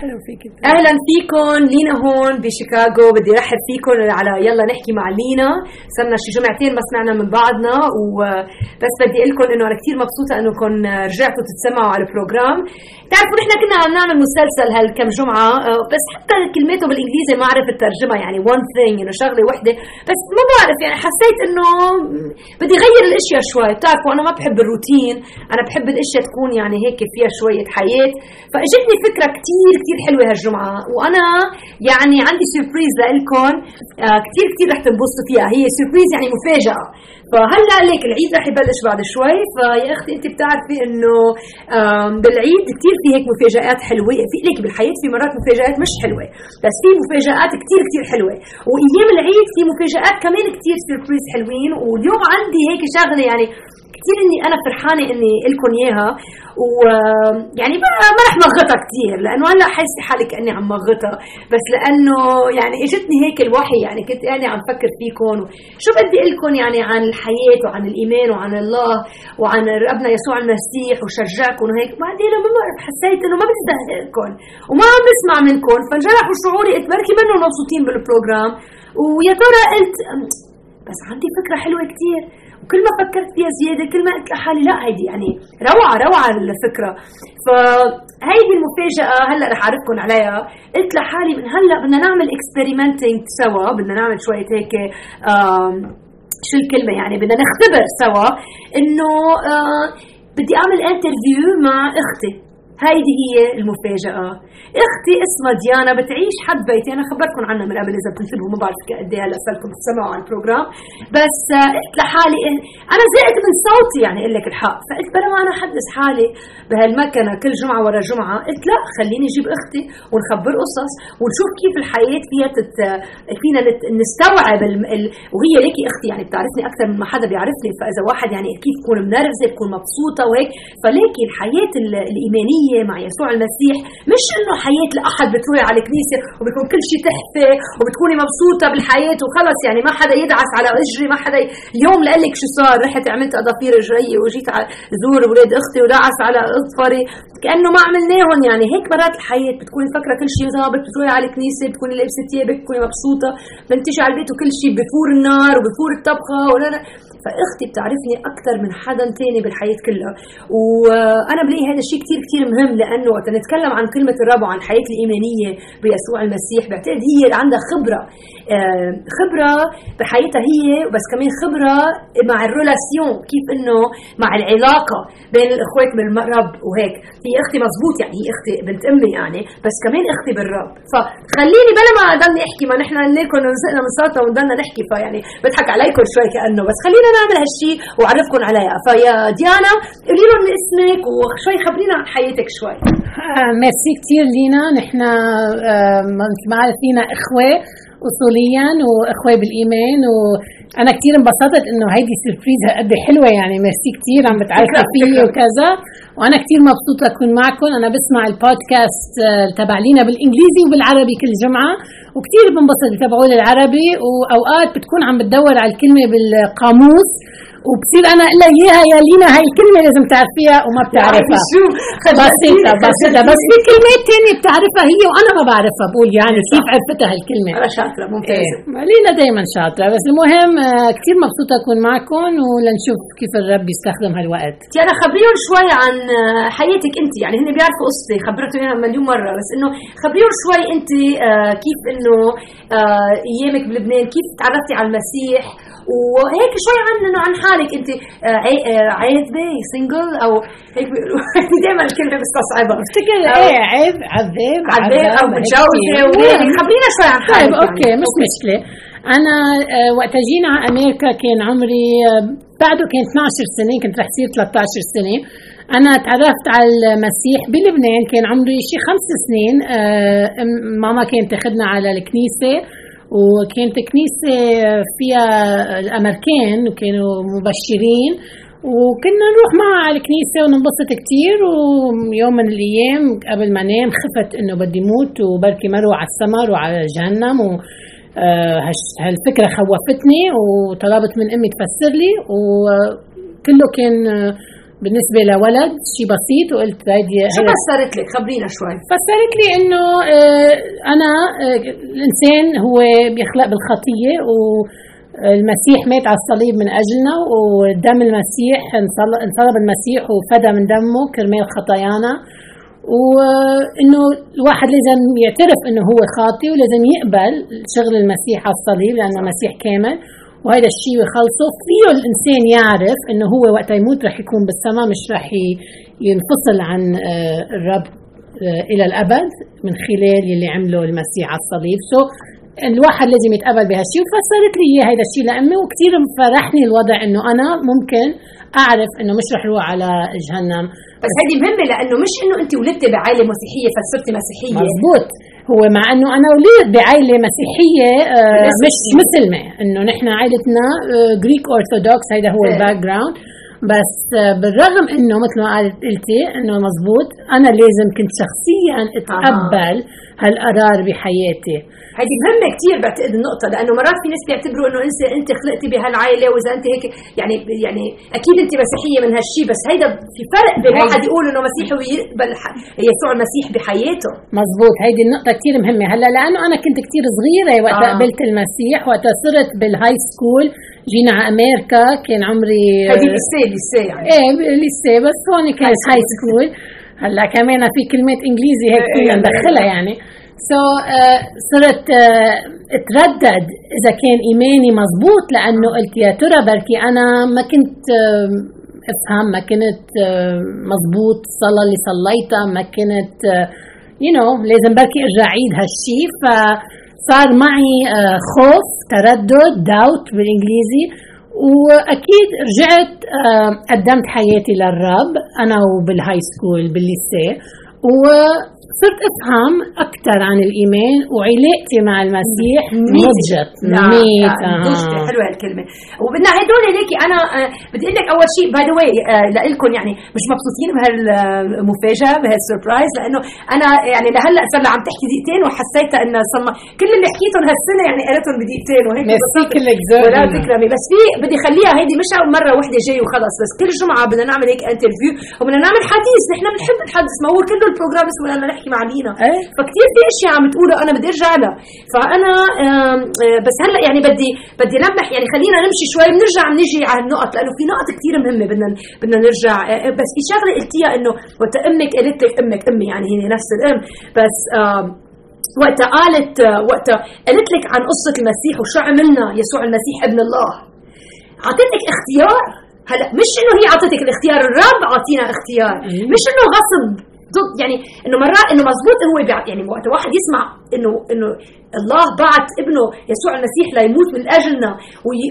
حلو فيك أهلا فيكم لينا هون بشيكاغو بدي رحب فيكم. على يلا نحكي مع لينا. صرنا شي جمعتين ما سمعنا من بعضنا وبس بدي أقول لكم إنه أنا كثير مبسوطة انكم رجعتوا تتسمعوا على البروجرام. بتعرفوا نحن كنا عم نعمل مسلسل هالكم جمعة بس حتى كلماته بالإنجليزي ما عرفت ترجمها يعني one thing إنه شغلة وحدة. بس ما بعرف يعني حسيت إنه بدي غير الأشياء شوي. بتعرفوا أنا ما بحب الروتين أنا بحب الأشياء تكون يعني هيك فيها شوية حياة. فإجتني فكرة كثير كثير كثير حلوة هالجمعة. وأنا يعني عندي سربريز لكم كثير كثير رح تنبسطوا فيها. هي سربريز يعني مفاجأة. فهلأ ليك العيد رح يبلش بعد شوي. فيا أختي أنت بتعرفي إنه بالعيد كثير في هيك مفاجآت حلوة. في ليك بالحياة في مرات مفاجآت مش حلوة. بس في مفاجآت كثير كثير حلوة. وأيام العيد في مفاجآت كمان كثير سربريز حلوين. واليوم عندي هيك شغلة يعني كثير إني أنا فرحانة إني لكم إياها. ويعني ما رح مغطها كثير لأنه هلا حاسة حالي كأني عم مغطها بس لأنه يعني إجتني هيك الوحي يعني كنت يعني عم فكر فيكم شو بدي لكم يعني عن الحياة وعن الإيمان وعن الله وعن ربنا يسوع المسيح وشجعكم وهيك. بعدين ما بعرف حسيت إنه ما ازهقكم وما عم بسمع منكم فانجرح شعوري قلت بركي منهم مبسوطين بالبروجرام. ويا ترى قلت بس عندي فكرة حلوة كثير. وكل ما فكرت فيها زيادة كل ما قلت لحالي لا هيدي يعني روعة روعة الفكرة. فهيدي المفاجأة هلأ رح اعرفكم عليها. قلت لحالي من هلأ بدنا نعمل experimenting سوا بدنا نعمل شوية هيك شو الكلمة يعني بدنا نختبر سوا إنه آه بدي أعمل interview مع أختي. هيدي هي المفاجأة. أختي اسمها ديانا بتعيش حد بيتي. أنا خبرتكم عنها من قبل إذا بتنتبهوا ما بعرف قد إيه هلأ صرتكم تسمعوا على البروجرام. بس قلت لحالي أنا زهقت من صوتي يعني أقول لك الحق. فقلت بلا ما أنا أحدث حالي بهالمكنة كل جمعة ورا جمعة قلت لا خليني أجيب أختي ونخبر قصص ونشوف كيف الحياة فيها تت... فينا نستوعب ال... ال... وهي ليكي أختي يعني بتعرفني أكثر من ما حدا بيعرفني. فإذا واحد يعني كيف بكون منرفزة بكون مبسوطة وهيك. فليكي الحياة الإيمانية مع يسوع المسيح. مش إنه حياة لاحد بتروحي على الكنيسة وبيكون كل شيء تحفة وبتكوني مبسوطة بالحياة وخلص يعني ما حدا يدعس على أجري. ما حدا اليوم لقلك لك شو صار. رحت عملت اضافير اجريه وجيت على زور أولاد أختي ودعس على أظفري. كأنه ما عملناهم يعني. هيك مرات الحياة بتكوني فكره كل شيء ظابط بتروحي على الكنيسة بتكوني لابسة ثيابك بتكوني مبسوطة. بتنتجي على البيت وكل شيء بفور النار وبفور الطبخة ولا لا. فاختي بتعرفني أكثر من حدا تاني بالحياة كلها. وأنا بلاقي هذا الشيء كثير كثير مهم لأنه وقت نتكلم عن كلمة الرب وعن الحياة الإيمانية بيسوع المسيح بعتقد هي عندها خبرة. آه، خبرة بحياتها هي بس كمان خبرة مع الريلاسيون كيف إنه مع العلاقة بين الإخوات بالرب وهيك. هي أختي مزبوط يعني هي أختي بنت أمي يعني بس كمان أختي بالرب. فخليني بلا ما ضلني أحكي ما نحن كنا نزقنا من صوتنا وضلنا نحكي فيعني بضحك عليكم شوي كأنه بس خلينا نعمل هالشيء واعرفكم عليها. فيا ديانا قولي لهم اسمك وشوي خبرينا عن حياتك شوي. آه ميرسي كثير لينا. نحن آه ما فينا إخوة اصوليا وإخوة بالايمان وأنا كثير انبسطت إنه هيدي سربريز قد حلوة يعني. ميرسي كثير عم بتعرفوا فيي وكذا. وأنا كثير مبسوطه اكون معكم. أنا بسمع البودكاست آه، تبع لينا بالإنجليزي وبالعربي كل جمعة. وكثير بنبسط بتابعوه العربي. وأوقات بتكون عم بتدور على الكلمة بالقاموس. وبصير أنا أقول لها اياها يا لينا هاي الكلمة لازم تعرفيها وما بتعرفها. شو؟ بسيطه بسيطه بس في كلمات ثانية بتعرفها هي وأنا ما بعرفها بقول يعني كيف عرفتها هالكلمة. أنا شاطرة ممتازة. إيه. لينا دائما شاطرة. بس المهم آه، كثير مبسوطة أكون معكم ولنشوف كيف الرب يستخدم هالوقت. يعني خبريهم شوي عن آه، حياتك أنت. يعني هن بيعرفوا قصتي. خبرتهم اياها مليون مرة. بس إنه خبريهم شوي أنت آه، كيف إنه أيامك بلبنان كيف تعرفتي على المسيح؟ وهيك شوي عن إنه عن حالك انت آه، آه، عازبه single أو هيك بيقولوا. دائما الكلمة بستصعبها بفتكر إيه عيب عزابة عزابة أو متجوزة خبرينا شوي عن حالك طيب okay يعني. مش مشكلة. أنا آه، وقت جينا على أمريكا كان عمري بعده كان 12 سنة كنت رح تصير 13 سنة. أنا تعرفت على المسيح بلبنان كان عمري شي خمس سنين. ماما كانت تاخذنا على الكنيسة. وكانت كنيسة فيها الأمريكان وكانوا مبشرين وكنا نروح معها على الكنيسة وننبسط كتير ويوم من الأيام قبل ما نام خفت إنه بدي موت وبركي مروا على السمر وعلى جهنم و آه، هالفكرة خوفتني وطلبت من أمي تفسر لي وكله كان بالنسبة لولد شيء بسيط وقلت هيدي شو فسرت لك؟ خبرينا شوي. فسرت لي إنه آه، أنا آه، الإنسان هو بيخلق بالخطية و المسيح مات على الصليب من أجلنا ودم المسيح انصلب المسيح وفدى من دمه كرمال خطايانا. وإنه الواحد لازم يعترف إنه هو خاطي ولازم يقبل شغل المسيح على الصليب لأنه المسيح كامل. وهذا الشيء يخلصه. فيه الانسان يعرف إنه هو وقت يموت رح يكون بالسماء مش رح ينفصل عن آه، الرب آه، إلى الأبد من خلال اللي عمله المسيح على الصليب. سو الواحد لازم يتقبل بهالشيء. وفسرت لي هذا الشيء لامي وكثير فرحني الوضع إنه أنا ممكن أعرف إنه مش رح أروح على جهنم. بس هذه مهمة لأنه مش إنه أنت ولدتي بعائلة مسيحية فصرتي مسيحية. مزبوط. هو مع أنه أنا ولدت بعائلة مسيحية آه مش مسلمة. إنه نحن عائلتنا Greek آه اورثودوكس هيدا هو ال background بس آه بالرغم إنه مثل ما قالت قلتي إنه مزبوط أنا لازم كنت شخصيا أتقبل آه. هالقرار بحياتي. هذه مهمة كثير بعتقد النقطة لأنه مرات في ناس بيعتبروا إنه انت أنت خلقتي بهالعائلة وإذا أنت هيك يعني يعني أكيد أنت مسيحية من هالشيء بس هيدا في فرق بين واحد يقول إنه مسيحي ويقبل يسوع المسيح بحياته. مزبوط. هيدي النقطة كثير مهمة. هلا لأنه أنا كنت كثير صغيرة وقت آه. قبلت المسيح وقت صرت بال high school جينا على أمريكا كان عمري هذه لسه لسه يعني. إيه لسه بس هون كانت high school هلا كمان في كلمات إنجليزي هيك فينا إيه، إيه، ندخلها إيه. يعني. so, uh, صرت uh, اتردد إذا كان إيماني مزبوط لأنه قلت يا ترى بركي أنا ما كنت uh, أفهم ما كنت uh, مزبوط الصلاة اللي صليتها ما كنت uh, you know, لازم بركي أرجع أعيد هالشيء فصار معي uh, خوف تردد داوت بالإنجليزي. وأكيد رجعت قدمت حياتي للرب أنا وبال high school بال lycée و صرت أفهم أكثر عن الايمان وعلاقتي مع المسيح نضجت ميت. آه. حلوة الكلمة وبدنا هدول ليكي أنا آه بدي أقول لك أول شيء by the way لكم يعني مش مبسوطين بهالمفاجأة بهال surprise لأنه أنا يعني لهلأ صار عم تحكي دقيقتين وحسيت إنه صار كل اللي حكيتهم هالسنة يعني قريتهم بدقيقتين وهيك. ولا تكرمي بس في بدي خليها هيدي مش مرة وحدة جاي وخلص بس كل جمعة بدنا نعمل هيك interview وبدنا نعمل حديث. نحن بنحب الحديث ما هو كله ال program اسمه نحكي مع لينا إيه؟ فكتير في أشياء عم تقولوا أنا بدي ارجع لها فانا آه، بس هلأ يعني بدي بدي لمح يعني خلينا نمشي شوي بنرجع بنجي على النقط لأنه في نقط كثير مهمة بدنا بدنا نرجع. آه، آه، بس في شغلة قلتيها إنه وقت أمك قالت لك أمك أمي يعني هي نفس الأم بس وقتها قالت وقتها قالت لك عن قصة المسيح وشو عملنا يسوع المسيح ابن الله. أعطيتك اختيار؟ هلأ مش إنه هي أعطتك الاختيار الرب أعطينا اختيار. مش إنه غصب ضد يعني إنه مرات إنه مزبوط هو يعني وقت واحد يسمع إنه إنه الله بعت ابنه يسوع المسيح ليموت من أجلنا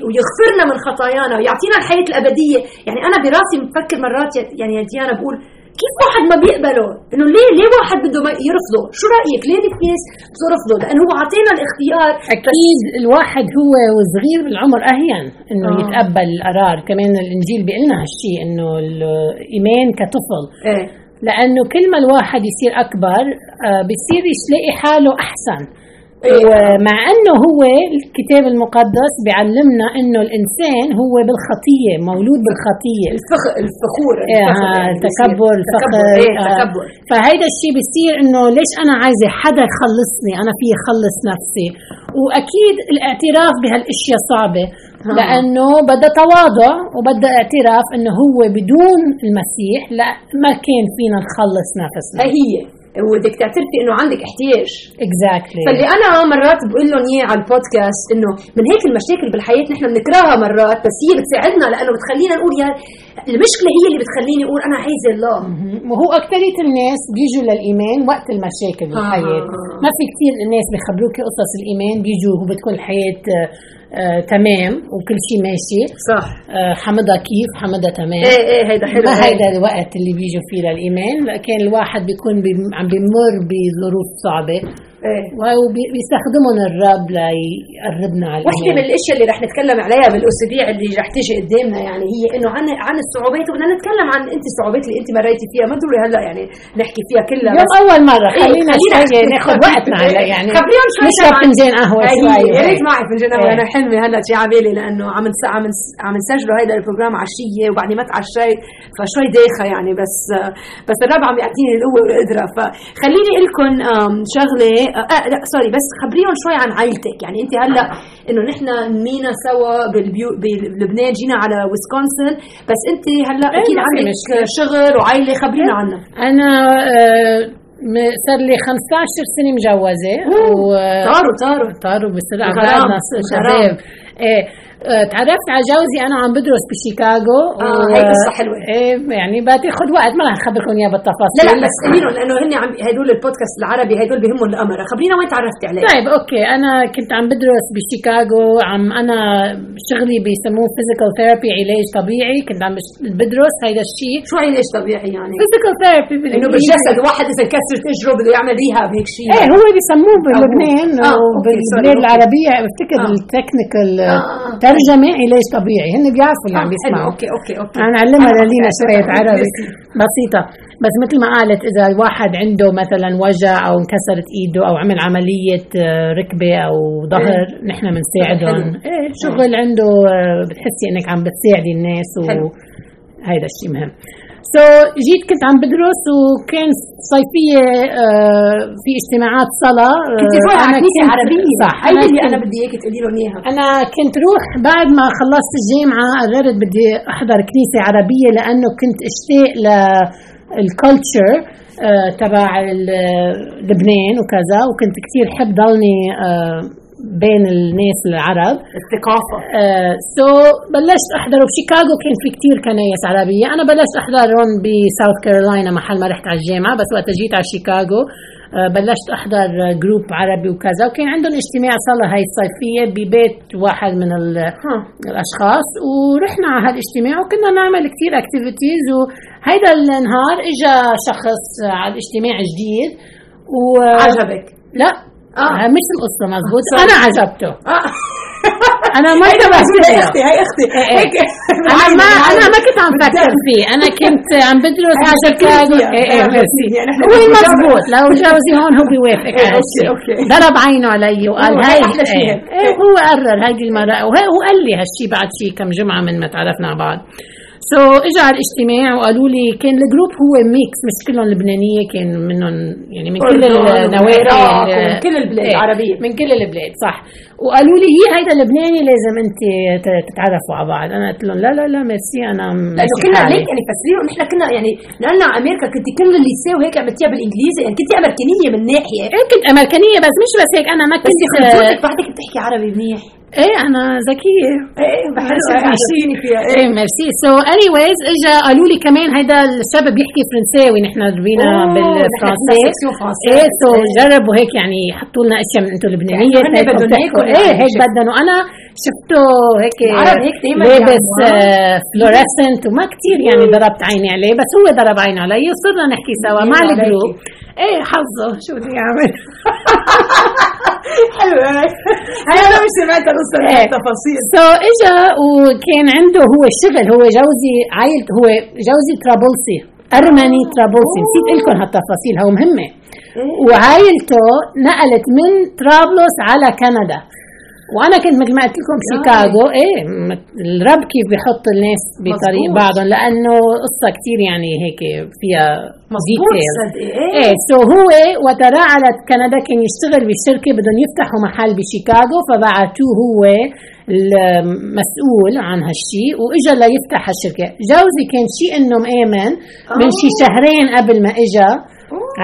ويغفرنا من خطايانا ويعطينا الحياة الأبدية يعني أنا براسي بفكر مرات يعني يا ديانا بقول كيف واحد ما بيقبله؟ إنه ليه ليه واحد بده يرفضه؟ شو رأيك؟ ليه في ناس بترفضه؟ لأنه هو أعطينا الاختيار أكيد الواحد هو وصغير بالعمر أهين إنه آه. يتقبل القرار، كمان الإنجيل بيقول لنا هالشيء إنه الايمان كطفل إيه لأنه كل ما الواحد يصير أكبر آه، بصير يلاقي حاله إيه. ومع أنه هو الكتاب المقدس بيعلمنا أنه الإنسان هو بالخطية مولود بالخطية. الفخور التكبر الفخر إيه تكبر. آه فهيدا الشيء بصير إنه ليش أنا عايزة حدا يخلصني؟ أنا في خلص نفسي. وأكيد الاعتراف بهالأشياء صعبة لأنه بدها تواضع وبدها اعتراف إنه هو بدون المسيح لا ما كان فينا نخلص نفسنا. هي. وبدك تعترفي إنه عندك احتياج اكزاكتلي exactly. فاللي أنا مرات بقول لهم إياه على البودكاست إنه من هيك المشاكل بالحياة نحن بنكرهها مرات بس هي بتساعدنا لأنه بتخلينا نقول يا المشكلة هي اللي بتخليني أقول أنا عايزة الله وهو اكثريه الناس بيجوا للإيمان وقت المشاكل بالحياة آه. ما في كثير الناس بيخبروك قصص الإيمان بيجوا وبتكون الحياة آه تمام وكل شيء ماشي. صح. آه حمدها كيف؟ حمدها تمام. إيه إيه هيدا حلو. ما هيدا الوقت اللي بيجوا فيه للإيمان. كان الواحد بيكون بي عم بيمر بظروف صعبة. إيه. وبيستخدمون الرب ليقربنا على وحدة من الأشياء اللي رح نتكلم عليها بالاسابيع اللي رح تيجي قدامنا يعني هي إنه عن عن الصعوبات وبدنا نتكلم عن انت الصعوبات اللي انت مريتي فيها. ما ضروري هلأ يعني نحكي فيها كلها يوم أول مرة إيه، خلينا خلينا شوي ناخذ وقتنا هلأ يعني خبريهم شوي نشرب فنجان قهوة أي، شوي يا ريت معي فنجان قهوه إيه. أنا حلمي هلأ شي على بالي لأنه عم نس- عم نس- عم نسجله هيدا البروجرام عشيه وبعدني ما تعشيت فشوي دايخة يعني بس بس الرب عم يعطيني القوه والقدرة. فخليني أقول لكم شغلة آه آه، لا سوري بس خبريهم شوي عن عائلتك. يعني أنت هلأ إنه نحن نمينا سوا بالبيو بلبنان جينا على ويسكونسن. بس أنت هلأ إيه، أكيد عندك مشكلة. شغل وعائلة خبرينا عنها. أنا آه، م- صار لي 15 سنة مجوزة. و طاروا طاروا. طاروا بسرعة. بعدنا. شباب. إيه آه، تعرفت على جوزي أنا عم بدرس بشيكاغو آه، هي قصة حلوة. إيه يعني بتاخذ وقت ما رح أخبركم إياها بالتفاصيل. لا لا بس قولي لهم لأنه هن عم هدول البودكاست العربي هدول بهمهم الأمر. خبرينا وين تعرفتي عليه؟ طيب okay. أنا كنت عم بدرس بشيكاغو عم أنا شغلي بيسموه physical therapy علاج طبيعي. كنت عم بدرس هيدا الشيء شو علاج طبيعي يعني؟ physical therapy إنه بالجسد واحد إذا كسر اجره بده يعمل rehab هيك شيء إيه هو بيسموه بلبنان آه، وبالبلاد okay. العربية. بفتكر آه. ال technical آه، آه. ترجمة علاج طبيعي؟ هن بيعرفوا اللي عم بيسمعوا. أوكي أوكي أوكي. أنا علمها آه، للينا. شوية عربي. بسيطة. بس مثل ما قالت إذا الواحد عنده مثلا وجع أو انكسرت إيده أو عمل عملية آه، ركبة أو ظهر نحن بنساعدهم. إيه شغل عنده آه، بتحسي إنك عم بتساعدي الناس حلو. وهيدا الشيء مهم. so جيت كنت عم بدرس وكان صيفية آه، في اجتماعات صلاة آه، كنت تروحي على أنا كنيسه عربية صح؟ هي اللي أنا بدي اياك تقولي لهم إياها. أنا كنت روح بعد ما خلصت الجامعة قررت بدي أحضر كنيسة عربية لأنه كنت اشتاق للكولتشر تبع ال- لبنان وكذا وكنت كثير حب ضلني آه، بين الناس العرب. الثقافة. so بلشت احضر بشيكاغو كان في كتير كنايس عربية. أنا بلشت احضرهم ب South Carolina محل ما رحت على الجامعة بس وقت جيت على شيكاغو آه، بلشت أحضر group عربي وكذا وكان عندهم اجتماع صار هاي الصيفية ببيت واحد من. الأشخاص ورحنا على هالاجتماع وكنا نعمل كثير activities وهيدا النهار اجى شخص على الاجتماع جديد و عجبك؟ لا. آه. آه. مش القصة مزبوط sorry. أنا عجبته آه. أنا ما مزبوط، هي. أختي هي أختي إيه إيه. هيك أنا ما أنا ما كنت عم فكر فيه أنا كنت عم بدرس أنا ميرسي فيها. نحن هو. مزبوط لو جوزي هون هو بيوافق إيه، هالشيء okay. ضرب عينه علي وقال هاي. إيه، هو قرر هيدي المره وهي هو قال لي هالشيء بعد شيء كم جمعة من ما تعرفنا على بعض so so, اجى على الاجتماع وقالوا لي كان ال group هو mix مش كلهم لبنانيه كان منهم يعني من كل النواحي ومن كل البلاد إيه، العربية. من كل البلاد صح وقالوا لي هي هيدا لبناني لازم أنت تتعرفوا على بعض أنا قلت لهم لا لا لا ميرسي أنا لأنه كنا. هيك يعني فسرين ونحن كنا يعني نقلنا على أمريكا كنت كل اللي يساوي هيك عملتيها بالإنجليزي يعني كنت أمريكانية من ناحية إيه كنت أمريكانية بس مش بس هيك أنا ما بس كنت خلصتك بعدك بتحكي عربي منيح إيه أنا ذكية إيه بحس هذا هيك. عجبتيني فيها إيه merci so anyways اجى قالوا لي كمان هيدا الشاب بيحكي فرنساوي نحن ربينا بالفرنسي. إيه so إيه. جربوا هيك يعني يحطوا لنا أشياء من أنتم لبنانية يعني هن بدهم إيه يعني هيك. بدهم وأنا شفته هيك لابس بيعملوا. fluorescent وما كتير يعني ضربت عيني عليه بس هو ضرب عينه علي وصرنا نحكي سوا مع. ال group. إيه حظه. شو بدي أعمل؟ حلو هي أنا مش سمعت القصة إيه. التفاصيل so إجا وكان عنده هو شغل هو جوزي عائلة هو جوزي طرابلسي أرمني طرابلسي نسيت لكم هالتفاصيل هو مهمة. وعائلته نقلت من طرابلس على كندا. وأنا كنت مثل ما قلت لكم شيكاغو إيه الرب كيف بيحط الناس بطريق. بعضهم؟ لأنه قصة كتير يعني هيك فيها. صدقي إيه. so هو وقت على كندا كان يشتغل بشركه بدهم يفتحوا محل بشيكاغو فبعتوه هو المسؤول عن هالشيء وإجا ليفتح هالشركة. جوزي كان شيء انه مآمن من شي شهرين قبل ما إجا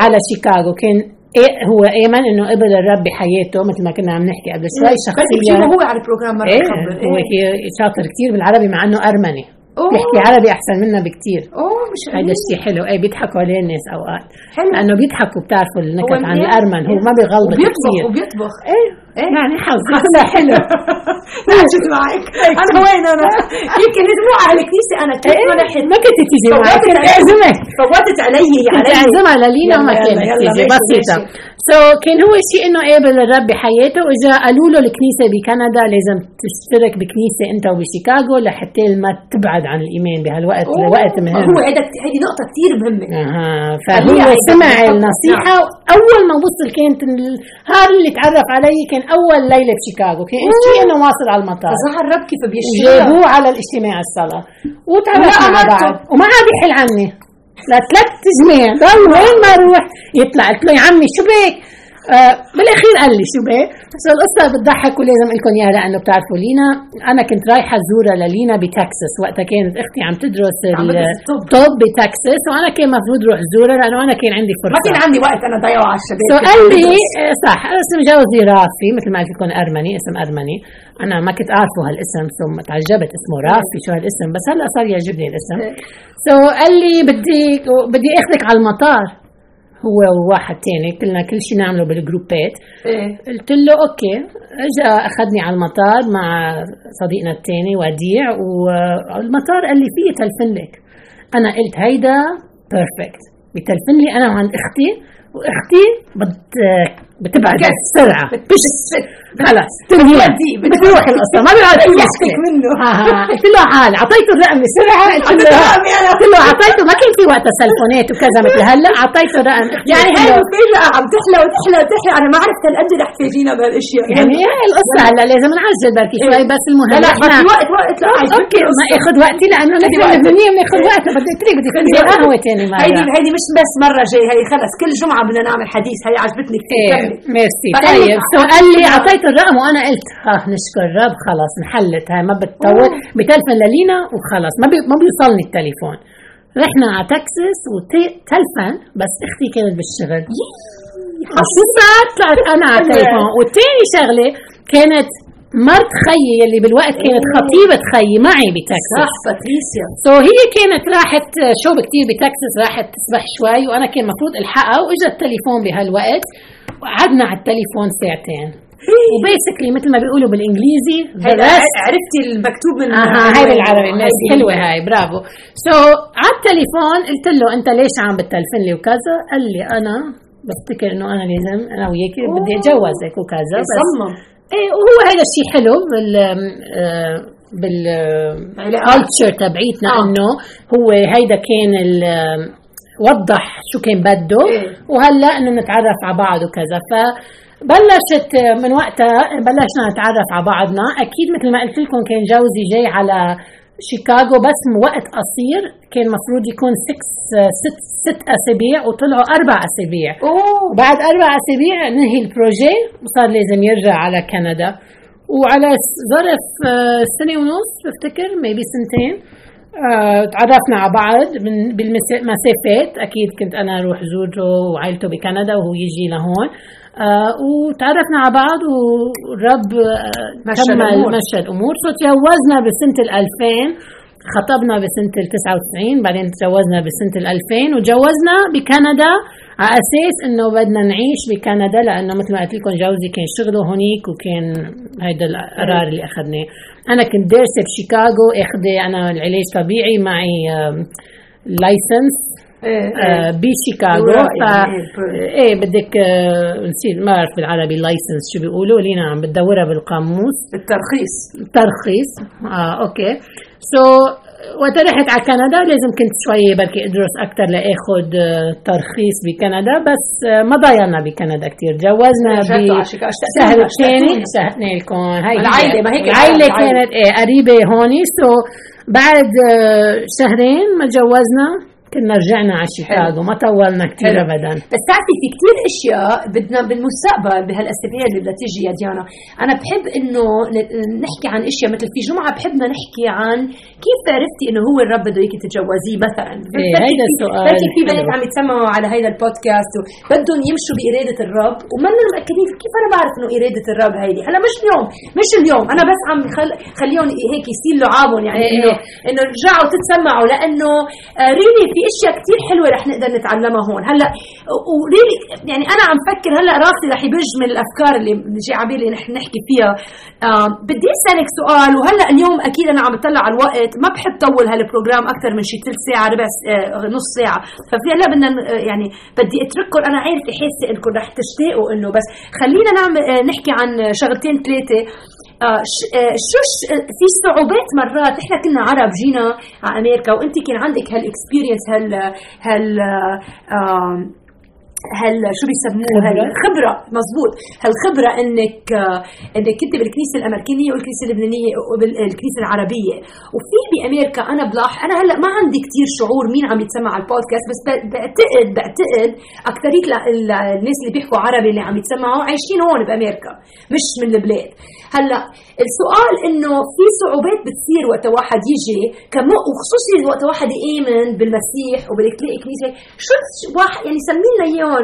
على شيكاغو. كان إيه هو آمن إنه قبل الرب بحياته مثل ما كنا عم نحكي قبل شوي بس شخصيا بجيبه هو على ال program مرة يخبر هو كي- شاطر كثير بالعربي مع إنه أرمني. بيحكي عربي أحسن منا بكثير أوه مش هيدا الشيء حلو. إيه بيضحكوا عليه الناس أوقات. حلو. لأنه بيضحكوا بتعرفوا النكت عن. الارمن هو ما بيغلط وبيطبخ كثير وبيطبخ. إيه. إيه؟ يعني حظي كلها حلو. لا شفت معك؟ أنا وين أنا؟ يمكن نروح على الكنيسة أنا كنت ما رحت ما كنت تيجي كنت علي. أعزمك. فوتت علي كنت اعزمها للينا وما يلا، كانت تيجي ماشي. سو so, كان هو شيء إنه قابل الرب بحياته. واجا قالوا له الكنيسة بكندا لازم تشترك بكنيسة أنت وبشيكاغو لحتى ما تبعد عن الإيمان بهالوقت أوه، وقت مهم. هو هذا هذه نقطة كثير مهمة. أها. فهو سمع. النصيحة. أول ما وصل كانت النهار اللي تعرف علي كان أول ليلة بشيكاغو كان شيء إنه واصل على المطار. ظهر الرب كيف بيشتغل جابوه على الاجتماع الصلاة. وتعرفنا على. بعض. وما عاد يحل عني. لثلاث جماع ضل وين ما أروح يطلع. قلت له يا عمي شو بك؟ آه بالاخير قال لي شو بك؟ بس القصة بتضحك ولازم لكم إياها لأنه بتعرفوا لينا أنا كنت رايحة زورها للينا بتكساس وقتها كانت أختي عم تدرس الطب. بتكساس وأنا كان المفروض روح زورها لأنه أنا كان عندي فرصة ما كان عندي وقت أنا ضيعه على الشباب سو قال لي. آه، صح اسم جوزي رافي مثل ما قلت لكم أرمني اسم أرمني أنا ما كنت أعرفه هالاسم ثم تعجبت اسمه رافي شو هالاسم بس هلأ صار يعجبني الاسم إيه. so قال لي بدي بدي أخذك على المطار هو وواحد تاني قلنا كل شيء نعمله بال group ات. إيه. قلت له okay. اجى أخذني على المطار مع صديقنا الثاني وديع والمطار قال لي فيه تلفن لك. أنا قلت هيدا بيرفكت بتلفن لي أنا وعند أختي وأختي بت بتبعد بسرعة. بش خلاص. تنهي. بتروح القصة ما بيقعد مشكله منه. ها ها قلت له حال أعطيته الرقم بسرعة. قلت له أعطيته. ما كان في وقتها سلفونات وكذا مثل هلا. أعطيته رقم يعني هاي له- مفاجأة عم تحلى وتحلى وتحلى. أنا ما عرفت هالقد رح تفاجئينا بهالأشياء يعني هي القصة هلا لازم نعجل بركي شوي بس المهم لا بدي وقت وقت لا okay ما اخذ وقتي لأنه نحن. لبنانيين بناخذ وقت بدي قلت لك بدي قهوة ثاني هيدي مرة. هيدي مش بس مرة جاي هي خلص. كل جمعة بدنا نعمل حديث. هي عجبتني كثير ميرسي. طيب so قال لي اعطيته الرقم وأنا قلت ها نشكر الرب خلص انحلت هاي ما بتطول. بتلفن للينا وخلص ما بي ما بيوصلني التليفون. رحنا على تكساس وتلفن بس أختي كانت بالشغل. شو صار طلعت أنا على التليفون. والتاني شغلة كانت مرت خيي اللي بالوقت كانت خطيبة خيي معي بتكساس. صح باتريسيا so so هي كانت راحت شوب كتير بتكساس راحت تسبح شوي وأنا كان المفروض ألحقها وإجا التليفون بهالوقت وقعدنا على التليفون ساعتين. و basically مثل ما بيقولوا بالإنجليزي عرفتي المكتوب من أها هاي بالعربي. ماشي حلوة هاي bravo. so so, على التليفون قلت له أنت ليش عم بتلفن لي وكذا؟ قال لي أنا بفتكر إنه أنا لازم أنا وياك بدي اتجوزك وكذا بس إيه وهو هذا الشيء حلو بال آه، بال علاقات. culture تبعيتنا آه. إنه هو هيدا كان وضح شو كان بده إيه. وهلأ إنه نتعرف على بعض وكذا فبلشت من وقتها بلشنا نتعرف على بعضنا أكيد مثل ما قلت لكم كان جوزي جاي على شيكاغو بس وقت قصير كان مفروض يكون six ست ست أسابيع وطلعوا أربع أسابيع. أوه. وبعد أربع أسابيع نهي ال project وصار لازم يرجع على كندا. وعلى ظرف آه، سنة ونص بفتكر maybe سنتين آه، تعرفنا على بعض من- بالمسافات. أكيد كنت أنا أروح زوره وعائلته بكندا وهو يجي لهون. آه وتعرفنا على بعض والرب آه مشى كمل الأمور. مشى الأمور فتجوزنا بسنة ال 2000 خطبنا بسنة ال 99 بعدين تجوزنا بسنة ال 2000 وتجوزنا بكندا على أساس إنه بدنا نعيش بكندا لأنه مثل ما قلت لكم جوزي كان شغله هونيك وكان هيدا القرار اللي أخذناه. أنا كنت دارسة بشيكاغو أخذة أنا العلاج طبيعي معي لايسنس بشيكاغو دورة ف يعني، إيه، per- إيه بدك آه، نسيت ما بعرف بالعربي license شو بيقولوا لينا عم بتدورها بالقاموس. الترخيص. ترخيص آه okay. so وقت رحت على كندا لازم كنت شوي بركي أدرس أكثر لآخذ آه، ترخيص بكندا بس آه، ما ضيعنا بكندا كثير جوزنا بالشهر لها، الثاني. اشتقنا لكم هاي العائلة، ما هيك العائلة. كانت إيه قريبة هوني. so بعد آه، شهرين ما تجوزنا. كنا رجعنا على شيكاغو ما طولنا كثير. ابدا. بس تعرفي في كتير أشياء بدنا بالمستقبل بهالأسابيع اللي بدها تيجي يا ديانا. أنا بحب إنه نحكي عن أشياء مثل في جمعة بحبنا نحكي عن كيف عرفتي إنه هو الرب بده اياك تتجوزيه مثلا. إيه، هيدا السؤال. بركي في بنات. عم يتسمعوا على هيدا البودكاست وبدهم يمشوا بإرادة الرب وما متاكدين كيف أنا بعرف إنه إرادة الرب هيدي؟ هلا مش اليوم مش اليوم. أنا بس عم خل... خليهم هيك يصير لعابهم يعني إيه، انه إيه. انه رجعوا تتسمعوا لأنه ريلي في إشياء كثير حلوة رح نقدر نتعلمها هون. هلأ وريلي يعني أنا عم فكر هلأ راسي رح يبج من الأفكار اللي جاي على بالي نحن نحكي فيها. آه بدي أسألك سؤال وهلأ اليوم أكيد أنا عم بطلع على الوقت ما بحب طول هال program أكثر من شي ثلث ساعة ربع آه نص ساعة. ففي هلأ بدنا آه، يعني بدي أترككم أنا عارفة حاسة إنكم رح تشتاقوا إنه بس خلينا نعمل آه نحكي عن شغلتين ثلاثة آه شو في صعوبات مرات. إحنا كنا عرب جينا على أمريكا وأنت كان عندك هال experience هال هال آه هل شو بيسموه؟ هالخبره مزبوط هالخبره إنك إنك كنت بالكنيسة الأمريكية والكنيسة اللبنانية والكنيسة العربية. وفي بأمريكا أنا بلاحظ أنا هلأ ما عندي كثير شعور مين عم يتسمع على البودكاست بس بعتقد بعتقد اكثريه الناس اللي بيحكوا عربي اللي عم يتسمعوا عايشين هون بأمريكا مش من البلاد. هلأ السؤال إنه في صعوبات بتصير وقت واحد يجي كمو وخصوصي وقت واحد يآمن بالمسيح وبدك تلاقي كنيسه شو واحد يعني سمي لنا إياهم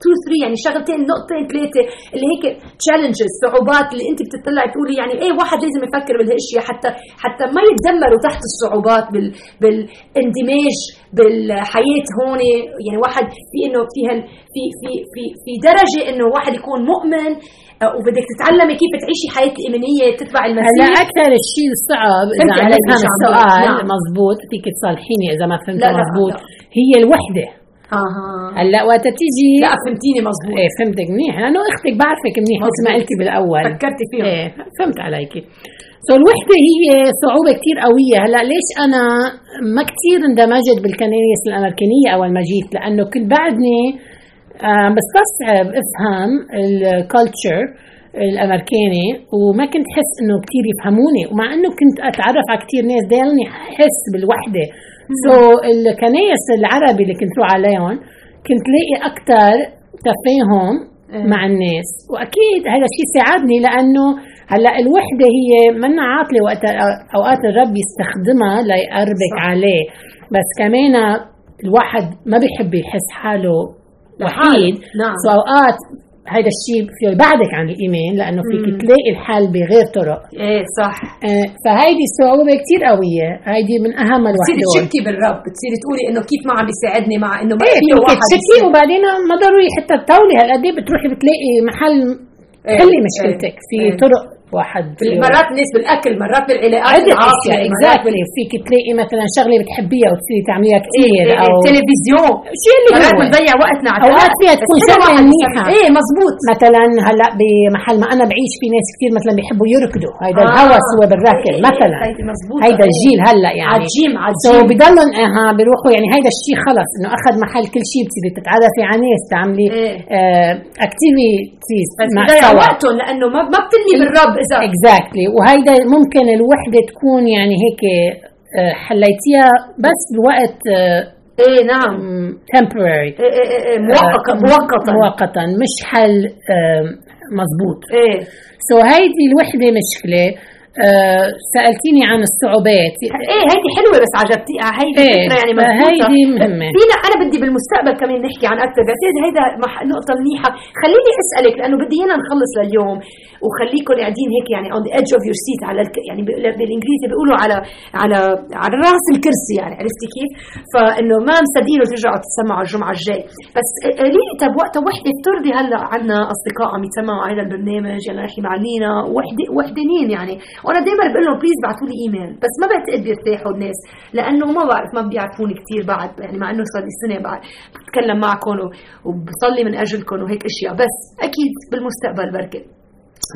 2 3 يعني شغلتين نقطتين ثلاثة اللي هيك تشالنجز صعوبات اللي انت بتطلعي تقولي يعني إيه واحد لازم يفكر بهالاشياء حتى حتى ما يتذمروا تحت الصعوبات بال بالاندماج بالحياة هون يعني واحد في إنه في هال في في في في درجة إنه واحد يكون مؤمن آه، وبدك تتعلمي كيف تعيشي حياة الإيمانية تتبع المسيح. هلا أكثر الشيء الصعب إذا نفهم السؤال نعم. مزبوط فيك تصلحيني إذا ما فهمت مزبوط. هي الوحدة. أها. هلا وقت تيجي لا فهمتيني مزبوط. إيه فهمتك منيح. لأنه أختك بعرفك منيح مثل ما قلتي بالأول. فكرتي فيها إيه فهمت عليكي. سو الوحدة هي صعوبة كثير قوية. هلا ليش أنا ما كثير اندمجت بالكنائس الامريكانيه أول ما جيت؟ لأنه كنت بعدني عم بستصعب أفهم ال culture الأمريكاني وما كنت حس إنه كثير يفهموني. ومع إنه كنت أتعرف على كثير ناس دايلني حس بالوحدة. so, الكنايس العربي اللي كنت روح عليهم كنت لاقي أكثر تفاهم إيه. مع الناس. وأكيد هذا الشيء ساعدني لأنه هلأ الوحدة هي منا عاطلة وقت أوقات الرب يستخدمها ليقربك عليه. بس كمان الواحد ما بيحب يحس حاله وحيد. نعم. so أوقات هذا الشيء في بعدك عن الايمان لأنه فيك تلاقي الحل بغير طرق. إيه صح. آه فهيدي الصعوبه كثير قوية. هيدي من أهم الوحدات. بتصيري تشكي بالرب. بتصيري تقولي إنه كيف ما عم بيساعدني مع إنه ما إيه فيك تشكي وبعدين ما ضروري حتى تطولي هالقد إيه بتروحي بتلاقي محل إيه حلي مشكلتك إيه في إيه. طرق واحد. مرات ناس بالاكل مرات بالعلاقات العاطفيه exactly فيك تلاقي مثلا شغلة بتحبيها وتصيري تعمليها كثير إيه أو التلفزيون شيء اللي مرات بنضيع وقتنا على أوقات فيها تكون شغلة منيحه إيه مزبوط مثلا هلأ بمحل ما أنا بعيش في ناس كثير مثلا بيحبوا يركضوا. هيدا آه. الهوس هو بالركل إيه مثلا. هيدا الجيل هلأ يعني. عجيم عجيم سو بضلهم آها بيروحوا يعني هيدا الشيء خلص إنه أخذ محل كل شيء بتصيري تتعرفي على ناس تعملي إيه. آه اكتيفيتيز مع وقتهم لأنه ما بتني بالرب. exactly وهيدا ممكن الوحدة تكون يعني هيك آه، حليتيها بس بوقت آه، إيه نعم. temporary. إيه إيه إيه, إيه، مؤقتا مؤقتا. مؤقتا مش حل مزبوط إيه. so هيدي الوحدة مشكلة. آه سألتيني عن الصعوبات. إيه هيدي حلوة بس عجبتي. آه، هيدي إيه فكرة يعني هيدي مهمة. فينا أنا بدي بالمستقبل كمان نحكي عن أكثر بس هيدا نقطة منيحة. خليني أسألك لأنه بدي هنا نخلص لليوم وخليكم قاعدين هيك يعني on the edge of your seat على الك... يعني بالإنجليزي بيقولوا على على على رأس الكرسي يعني عرفتي كيف؟ فإنه ما مصدقين ترجعوا تسمعوا الجمعة الجاي. بس قولي لي طب وقت وحدة افترضي هلأ عندنا أصدقاء عم يتسمعوا على البرنامج؟ يلا نحكي مع لينا وحده وحدانين يعني؟ وأنا دائما بقول لهم please ابعثوا لي ايميل بس ما بعتقد بيرتاحوا الناس لأنه ما بعرف ما بيعرفوني كثير بعد يعني مع إنه صار لي سنة بعد بتكلم معكم وبصلي من اجلكم وهيك أشياء. بس أكيد بالمستقبل بركي.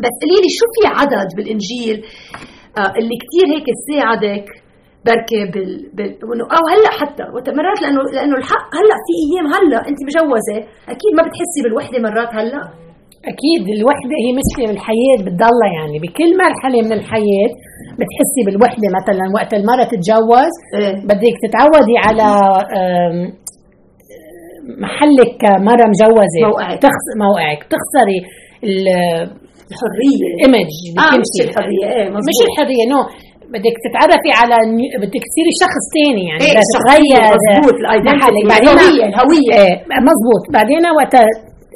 بس قولي لي شو في عدد بالإنجيل آه اللي كثير هيك تساعدك بركي بال, بال... أو هلأ حتى مرات لأنه لأنه الحق هلأ في أيام هلأ أنت مجوزة أكيد ما بتحسي بالوحدة مرات هلأ. أكيد الوحدة هي مشكلة بالحياة بتضلها يعني. بكل مرحلة من الحياة بتحسي بالوحدة. مثلا وقت المرأة تتجوز إيه؟ بدك تتعودي على محلك كمرة مجوزة. موقعك. تخس موقعك. تخسري الحرية. الايمج آه مش الحرية. إيه مزبوط. مش الحرية نو بدك تتعرفي على بدك تصيري شخص ثاني يعني. إيه تغير مزبوط الهوية الهوية. إيه مزبوط بعدين وقت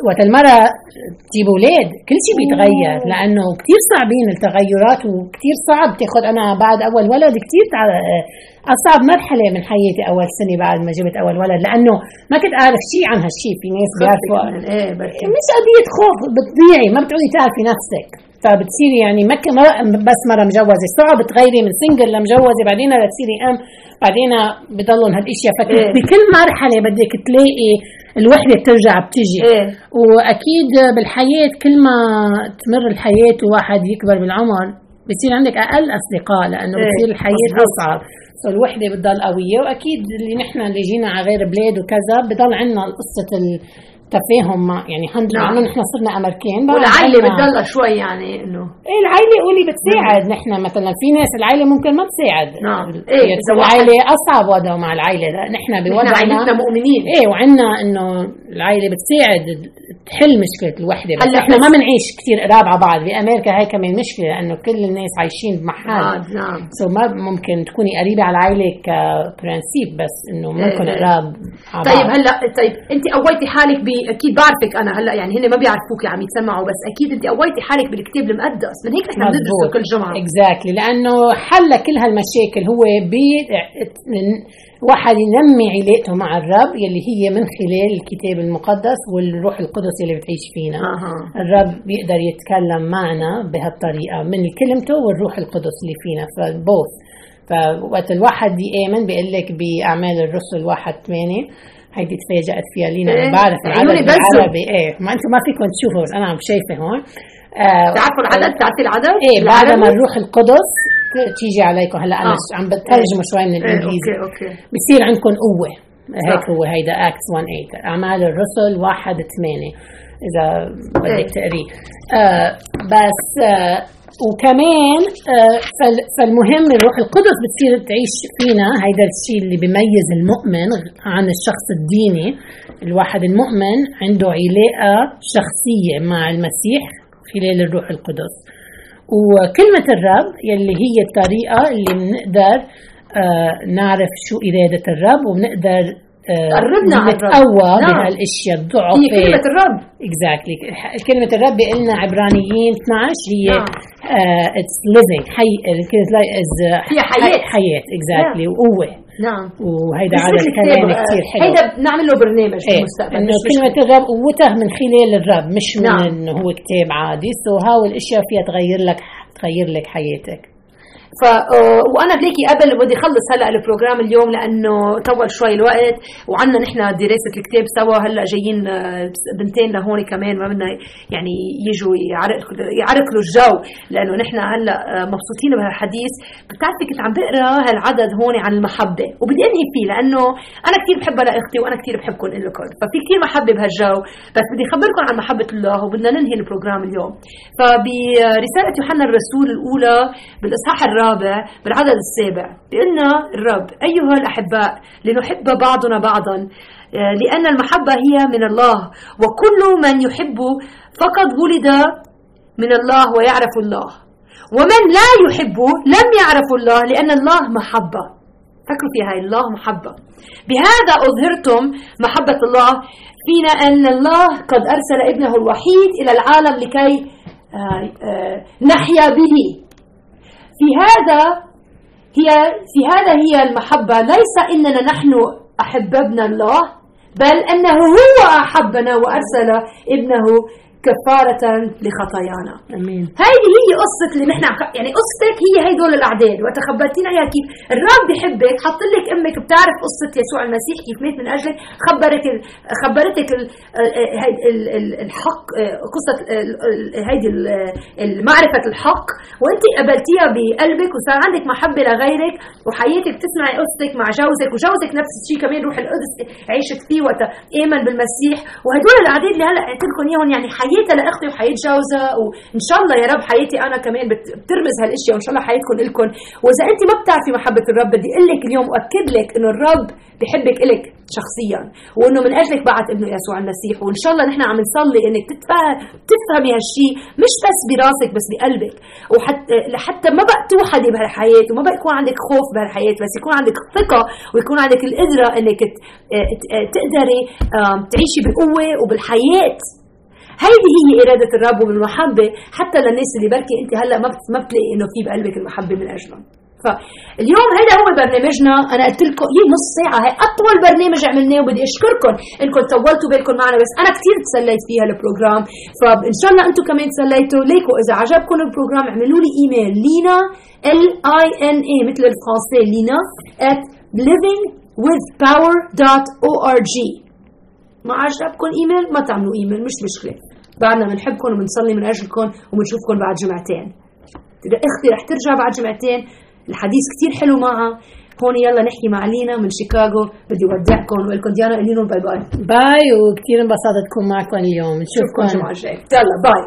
وقت المرة تجيب أولاد كل شيء بيتغير لأنه كثير صعبين التغيرات وكثير صعب تاخذ أنا بعد أول ولد كثير اصعب مرحلة من حياتي أول سنة بعد ما جبت أول ولد لأنه ما كنت أعرف شيء عن هالشيء في ناس بيعرفوا. إيه مش قضية خوف بتضيعي ما بتقولي تعرفي نفسك. فبتصيري يعني ما بس مرة مجوزة. صعب تغيري من سنجل لمجوزة بعدين لتصيري أم بعدين بضلهم هالأشياء. فكنت بكل مرحلة بدك تلاقي الوحدة بترجع بتجي إيه؟ وأكيد بالحياة كل ما تمر الحياة وواحد يكبر بالعمر بصير عندك أقل أصدقاء لأنه إيه؟ بتصير الحياة أصعب فالوحدة بتضل قوية وأكيد اللي نحن اللي جينا على غير بلاد وكذا بضل عندنا قصه تفاهم مع يعني هند نعم. إنه نحن صرنا امريكان والعائلة بتضلها شوي يعني إنه. إيه العائلة قولي بتساعد نعم. نحن مثلا. في ناس العائلة ممكن ما تساعد. نعم. إيه العائلة أصعب وضع مع العائلة. لا نحن بوضعنا عائلتنا مؤمنين. إيه وعندنا إنه العائلة بتساعد تحل مشكلة الوحدة بس إحنا ما بنعيش كثير قراب على بعض. بامريكا هاي كمان مشكلة لأنه كل الناس عايشين بمحل. نعم نعم. so ما ممكن تكوني قريبة على العائلة ك principe بس إنه ما نكون إيه، إيه. قراب طيب هلأ طيب أنت قويتي حالك أكيد بعرفك أنا هلأ يعني هن ما بيعرفوك عم يتسمعوا بس أكيد أنت قويتي حالك بالكتاب المقدس. من هيك نحن بندرسه كل جمعة. exactly لأنه حل كل هالمشاكل هو بي واحد ينمي علاقته مع الرب يلي هي من خلال الكتاب المقدس والروح القدس اللي بتعيش فينا. آه. الرب بيقدر يتكلم معنا بهالطريقة من كلمته والروح القدس اللي فينا. ف both فوقت الواحد يآمن بيقول لك بأعمال الرسل واحد ثمانية هيدي تفاجأت فيها لينا. إيه؟ بعرف العدد بالعربي. إيه. ما أنتم ما فيكم تشوفوا. أنا عم شايفة هون. آه تعرفوا العدد؟ بتعرفي العدد؟ إيه بعد ما الروح القدس تيجي عليكم. هلا أنا آه. عم بترجمه شوي من الإنجليزي. إيه okay okay. بصير عندكم قوة. هيك هو هيدا Acts 1 8 أعمال الرسل 1 8 إذا بدك تقريه آه بس آه وكمان آه فالمهم الروح القدس بتصير تعيش فينا. هيدا الشيء اللي بيميز المؤمن عن الشخص الديني. الواحد المؤمن عنده علاقة شخصية مع المسيح خلال الروح القدس. وكلمة الرب يلي هي الطريقة اللي بنقدر آه نعرف شو إرادة الرب وبنقدر قربنا على نتقوى نعم. بهالأشياء الضعف هي كلمة الرب. exactly. كلمة الرب بيقلنا عبرانيين 12 هي it's نعم. uh, حي الكلمة is هي حياة. حياة. exactly. وقوة. نعم. وهيدا عدد كلام كثير حلو. هيدا بنعمل له برنامج في إيه، المستقبل إنه كلمة الرب قوتها من خلال الرب مش من نعم. إنه هو كتاب عادي. so هاو الأشياء فيها تغير لك تغير لك حياتك. ف آه، وأنا بلاقي قبل بدي اخلص هلا ال program اليوم لأنه طول شوي الوقت وعندنا نحن دراسة الكتاب سوا هلا جايين آه، بنتين لهون كمان ما بدنا يعني يجوا يعرقلوا الجو لأنه نحن هلا آه، مبسوطين بهالحديث. بتعرفي كنت عم بقرأ هالعدد هون عن المحبة وبدي أنهي فيه لأنه أنا كثير بحبها لإختي وأنا كثير بحبكم لكم ففي كثير محبة بهالجو. بس بدي اخبركم عن محبة الله وبدنا ننهي البروجرام اليوم. فبرسالة يوحنا الرسول الأولى بالإصحاح الرابع بالعدد السابع بأن الرب أيها الأحباء لنحب بعضنا بعضا آه، لأن المحبة هي من الله وكل من يحب فقد ولد من الله ويعرف الله. ومن لا يحب لم يعرف الله لأن الله محبة. فكروا في هاي الله محبة. بهذا أظهرتم محبة الله فينا أن الله قد أرسل ابنه الوحيد إلى العالم لكي آه، آه، نحيا به. في هذا هي في هذا هي المحبة. ليس إننا نحن أحببنا الله بل أنه هو أحبنا وأرسل ابنه كفارة لخطايانا. آمين. هذه هي قصة اللي نحن يعني قصتك هي هي دول الاعداد وقت خبرتينا اياها كيف. الرب بحبك حط لك أمك بتعرف قصة يسوع المسيح كيف مات من أجلك. خبرك ال... خبرتك ال... ال... الحق قصة هيدي معرفة الحق. وأنت قبلتيها بقلبك وصار عندك محبة لغيرك. وحياتك تسمعي قصتك مع جوزك. وجوزك نفس الشيء كمان روح القدس عيشت فيه وقت آمن بالمسيح. وهدول الاعداد اللي هلأ قلت لكم إياهم يعني حياتها لاختي وحياة جوزها وإن شاء الله يا رب حياتي أنا كمان بترمز هالأشياء وإن شاء الله حياتكم لكم وإذا انت ما بتعرفي محبة الرب بدي أقول لك اليوم واكد لك إنه الرب بحبك إلك شخصيا وإنه من أجلك بعت ابنه يسوع المسيح. وإن شاء الله نحن عم نصلي إنك تفهمي هالشيء مش بس براسك بس بقلبك. وحتى لحتى ما بقى توحدي بهالحياة وما بقى يكون عندك خوف بهالحياة بس يكون عندك ثقة ويكون عندك القدرة إنك تقدري تعيشي بقوه وبالحياة. هيدي هي إرادة الرب والمحبه حتى للناس اللي بركي أنت هلأ ما ما بتلاقي إنه في بقلبك المحبة من اجلهم فاليوم هذا هو برنامجنا. أنا قلت لكم هي نص ساعة هي أطول برنامج عملناه وبدي أشكركم إنكم طولتوا بالكم معنا بس أنا كثير تسليت فيها ال program. فان شاء الله أنتم كمان تسليتوا. ليكوا إذا عجبكم ال program اعملوا لي إيميل لينا L I N A مثل الفرنسي لينا at livingwithpower.org ما عجبكم إيميل؟ ما تعملوا إيميل مش مشكلة. بعدنا بنحبكم وبنصلي من اجلكم وبنشوفكم بعد جمعتين. أختي رح ترجع بعد جمعتين. الحديث كتير حلو معها. هون يلا نحكي مع لينا من شيكاغو. بدي اودعكم واقول لكم ديانا قولي bye bye. bye وكثير انبسطت تكون معكم اليوم. نشوفكم الجمعة الجاية. يلا bye.